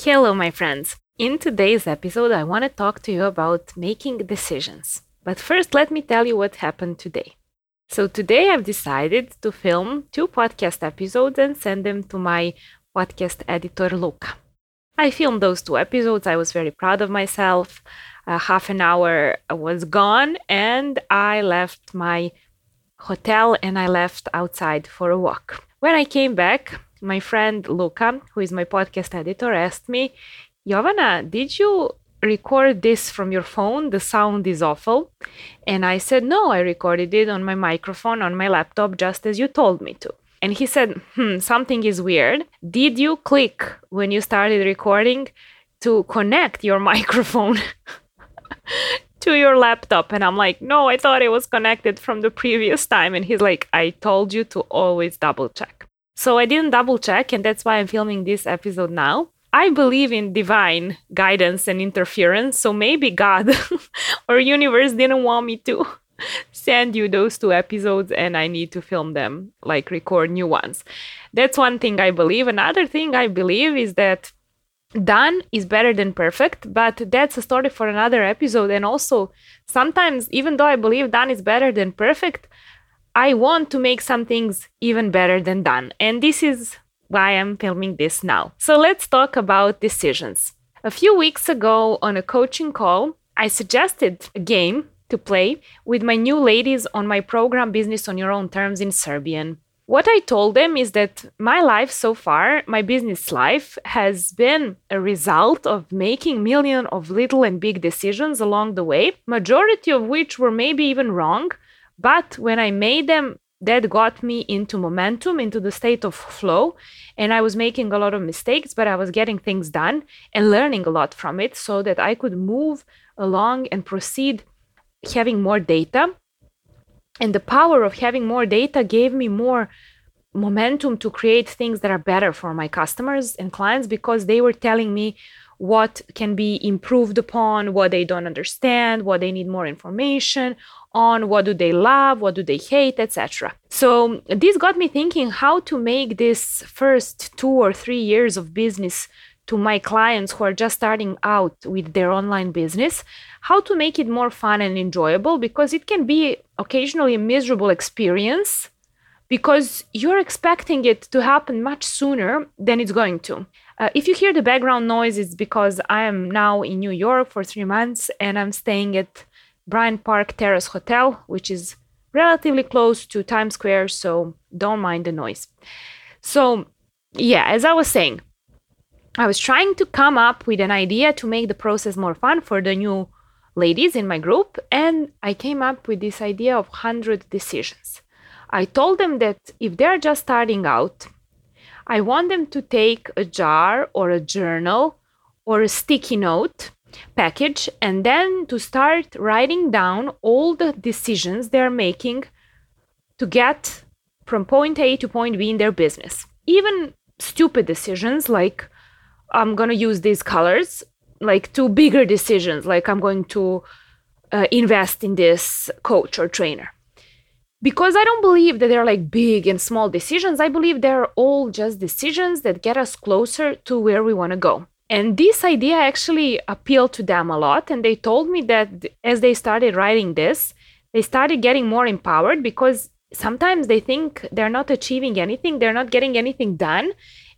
Hello, my friends. In today's episode, I want to talk to you about making decisions. But first, let me tell you what happened today. So, today I've decided to film two podcast episodes and send them to my podcast editor, Luca. I filmed those two episodes. I was very proud of myself. Half an hour was gone, and I left my hotel and I left outside for a walk. When I came back, my friend Luca, who is my podcast editor, asked me, Jovana, did you record this from your phone? The sound is awful. And I said, No, I recorded it on my microphone on my laptop just as you told me to. And he said, Hmm, something is weird. Did you click when you started recording to connect your microphone to your laptop? And I'm like, No, I thought it was connected from the previous time. And he's like, I told you to always double check. So I didn't double check, and that's why I'm filming this episode now. I believe in divine guidance and interference, so maybe God or universe didn't want me to send you those two episodes and I need to film them, like record new ones. That's one thing I believe. Another thing I believe is that done is better than perfect, but that's a story for another episode. And also, sometimes, even though I believe done is better than perfect, I want to make some things even better than done. And this is why I'm filming this now. So let's talk about decisions. A few weeks ago on a coaching call, I suggested a game to play with my new ladies on my program Business on Your Own Terms in Serbian. What I told them is that my life so far, my business life, has been a result of making million of little and big decisions along the way, majority of which were maybe even wrong, but when I made them, that got me into momentum, into the state of flow. And I was making a lot of mistakes, but I was getting things done and learning a lot from it so that I could move along and proceed having more data. And the power of having more data gave me more momentum to create things that are better for my customers and clients because they were telling me what can be improved upon, what they don't understand, what they need more information on, what do they love, what do they hate, etc. So this got me thinking how to make this first two or three years of business to my clients who are just starting out with their online business, how to make it more fun and enjoyable because it can be occasionally a miserable experience because you're expecting it to happen much sooner than it's going to. Uh, if you hear the background noise, it's because I am now in New York for three months and I'm staying at Bryant Park Terrace Hotel, which is relatively close to Times Square, so don't mind the noise. So, yeah, as I was saying, I was trying to come up with an idea to make the process more fun for the new ladies in my group, and I came up with this idea of 100 decisions. I told them that if they're just starting out, I want them to take a jar or a journal or a sticky note package and then to start writing down all the decisions they're making to get from point A to point B in their business. Even stupid decisions like I'm going to use these colors, like to bigger decisions like I'm going to uh, invest in this coach or trainer. Because I don't believe that they're like big and small decisions, I believe they're all just decisions that get us closer to where we want to go. And this idea actually appealed to them a lot. And they told me that as they started writing this, they started getting more empowered because sometimes they think they're not achieving anything, they're not getting anything done.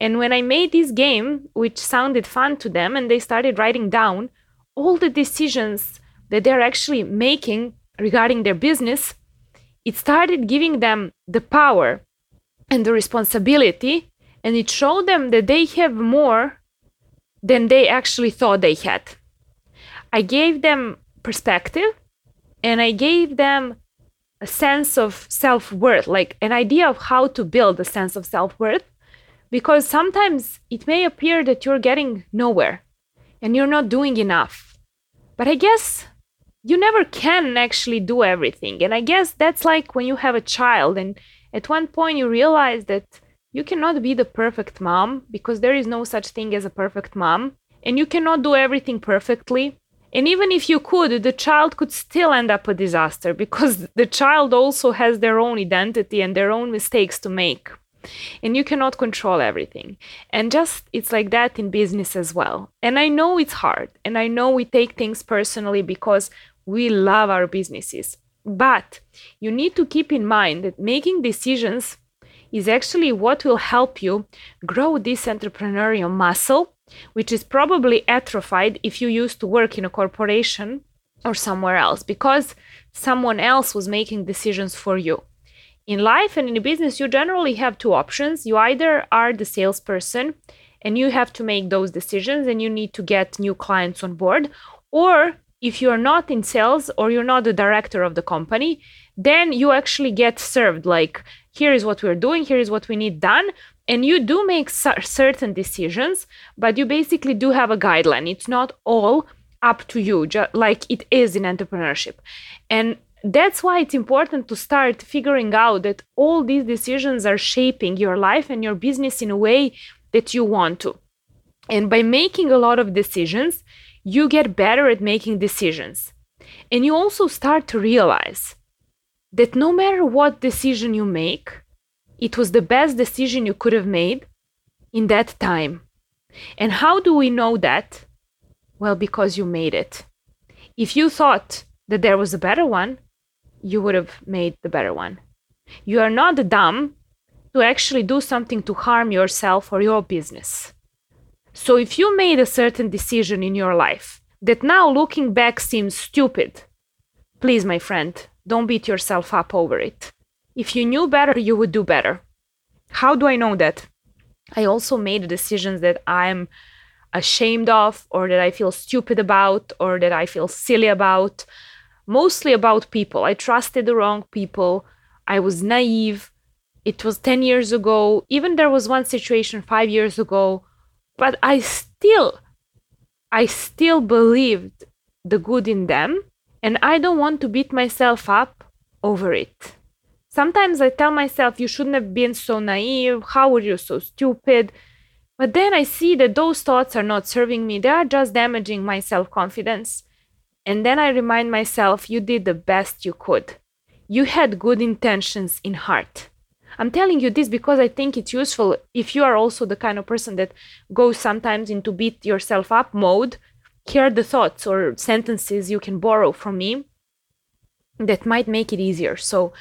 And when I made this game, which sounded fun to them, and they started writing down all the decisions that they're actually making regarding their business, it started giving them the power and the responsibility. And it showed them that they have more than they actually thought they had. I gave them perspective and I gave them a sense of self worth, like an idea of how to build a sense of self worth, because sometimes it may appear that you're getting nowhere and you're not doing enough. But I guess you never can actually do everything. And I guess that's like when you have a child and at one point you realize that you cannot be the perfect mom because there is no such thing as a perfect mom, and you cannot do everything perfectly. And even if you could, the child could still end up a disaster because the child also has their own identity and their own mistakes to make. and you cannot control everything. And just it's like that in business as well. And I know it's hard, and I know we take things personally because we love our businesses. But you need to keep in mind that making decisions is actually what will help you grow this entrepreneurial muscle, which is probably atrophied if you used to work in a corporation or somewhere else because someone else was making decisions for you. In life and in business, you generally have two options. You either are the salesperson and you have to make those decisions and you need to get new clients on board, or if you're not in sales or you're not the director of the company, then you actually get served like, here is what we're doing, here is what we need done. And you do make certain decisions, but you basically do have a guideline. It's not all up to you, just like it is in entrepreneurship. And that's why it's important to start figuring out that all these decisions are shaping your life and your business in a way that you want to. And by making a lot of decisions, you get better at making decisions. And you also start to realize that no matter what decision you make, it was the best decision you could have made in that time. And how do we know that? Well, because you made it. If you thought that there was a better one, you would have made the better one. You are not dumb to actually do something to harm yourself or your business. So if you made a certain decision in your life that now looking back seems stupid, please, my friend, don't beat yourself up over it. If you knew better, you would do better. How do I know that? I also made decisions that I'm ashamed of, or that I feel stupid about, or that I feel silly about. Mostly about people. I trusted the wrong people. I was naive. It was 10 years ago. Even there was one situation five years ago but I still I still believed the good in them and I don't want to beat myself up over it. Sometimes I tell myself you shouldn't have been so naive, how were you so stupid? But then I see that those thoughts are not serving me, they are just damaging my self-confidence. And then I remind myself you did the best you could. You had good intentions in heart. I'm telling you this because I think it's useful if you are also the kind of person that goes sometimes into beat yourself up mode. Here are the thoughts or sentences you can borrow from me that might make it easier. So,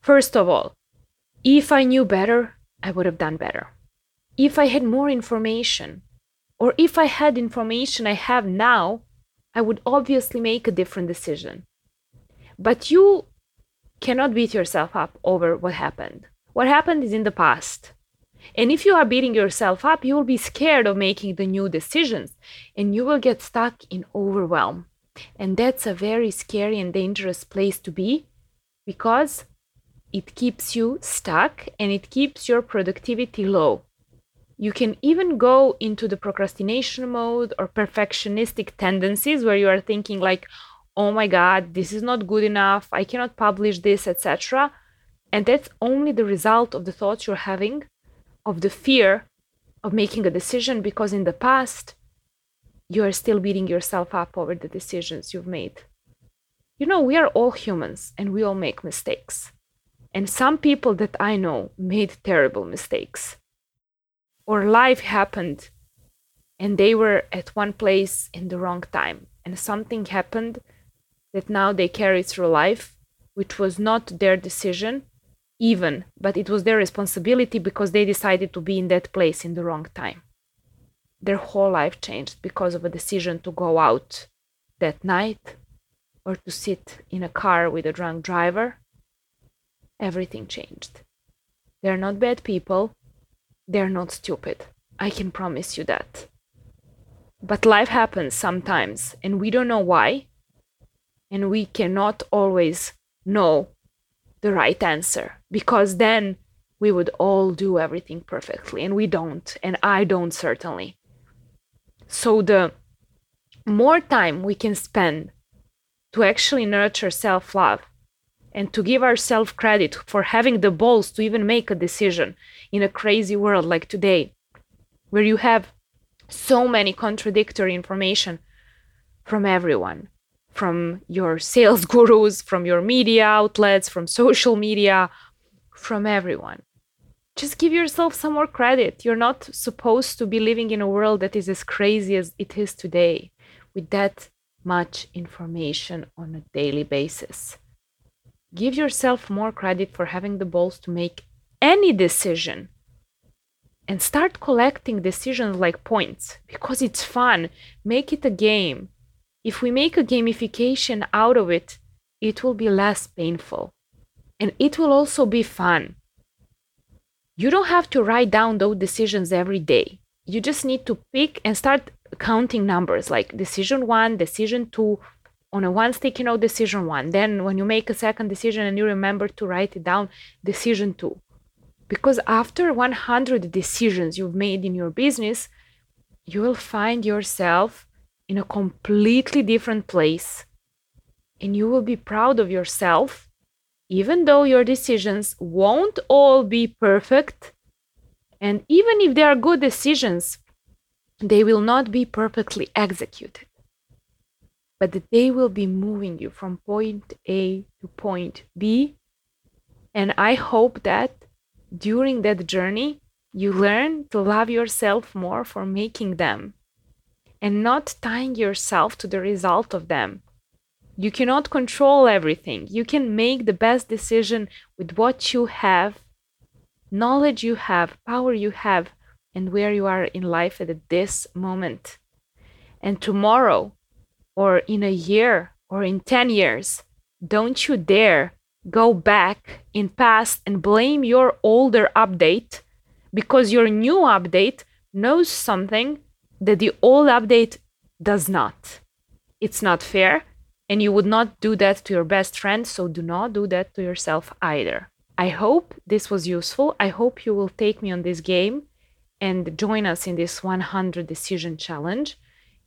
first of all, if I knew better, I would have done better. If I had more information, or if I had information I have now, I would obviously make a different decision. But you cannot beat yourself up over what happened. What happened is in the past. And if you are beating yourself up, you will be scared of making the new decisions and you will get stuck in overwhelm. And that's a very scary and dangerous place to be because it keeps you stuck and it keeps your productivity low. You can even go into the procrastination mode or perfectionistic tendencies where you are thinking like, "Oh my god, this is not good enough. I cannot publish this, etc." And that's only the result of the thoughts you're having, of the fear of making a decision, because in the past, you are still beating yourself up over the decisions you've made. You know, we are all humans and we all make mistakes. And some people that I know made terrible mistakes. Or life happened and they were at one place in the wrong time, and something happened that now they carry through life, which was not their decision, even, but it was their responsibility because they decided to be in that place in the wrong time. Their whole life changed because of a decision to go out that night or to sit in a car with a drunk driver. Everything changed. They're not bad people. They're not stupid. I can promise you that. But life happens sometimes, and we don't know why. And we cannot always know the right answer because then we would all do everything perfectly and we don't and I don't certainly. So the more time we can spend to actually nurture self-love and to give ourselves credit for having the balls to even make a decision in a crazy world like today where you have so many contradictory information from everyone from your sales gurus, from your media outlets, from social media, from everyone. just give yourself some more credit. You're not supposed to be living in a world that is as crazy as it is today with that much information on a daily basis. Give yourself more credit for having the balls to make any decision and start collecting decisions like points because it's fun. Make it a game. If we make a gamification out of it, it will be less painful and it will also be fun. You don't have to write down those decisions every day. You just need to pick and start counting numbers like decision one, decision two, on a one sticky note, decision one. Then when you make a second decision and you remember to write it down, decision two. Because after 100 decisions you've made in your business, you will find yourself in a completely different place and you will be proud of yourself, even though your decisions won't all be perfect. And even if they are good decisions, they will not be perfectly executed. But they will be moving you from point A to point B. And I hope that during that journey, you learn to love yourself more for making them and not tying yourself to the result of them you cannot control everything. You can make the best decision with what you have, knowledge you have, power you have, and where you are in life at this moment. And tomorrow, or in a year, or in 10 years, don't you dare go back in past and blame your older update because your new update knows something that the old update does not. It's not fair and you would not do that to your best friend, so do not do that to yourself either. I hope this was useful. I hope you will take me on this game and join us in this 100 decision challenge.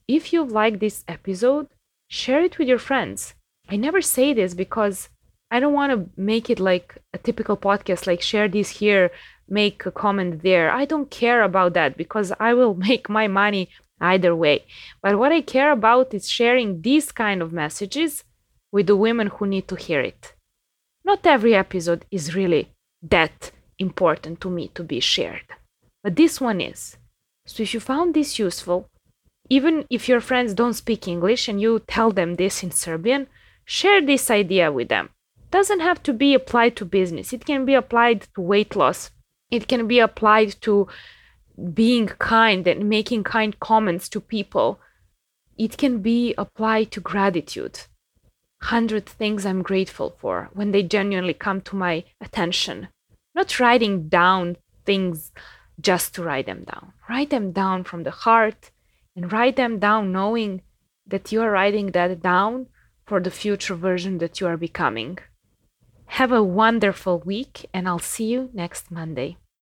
If you like this episode, share it with your friends. I never say this because I don't want to make it like a typical podcast, like share this here, make a comment there. I don't care about that because I will make my money either way. But what I care about is sharing these kind of messages with the women who need to hear it. Not every episode is really that important to me to be shared, but this one is. So if you found this useful, even if your friends don't speak English and you tell them this in Serbian, share this idea with them. It doesn't have to be applied to business. It can be applied to weight loss. It can be applied to being kind and making kind comments to people, it can be applied to gratitude. Hundred things I'm grateful for when they genuinely come to my attention. Not writing down things just to write them down. Write them down from the heart and write them down knowing that you are writing that down for the future version that you are becoming. Have a wonderful week, and I'll see you next Monday.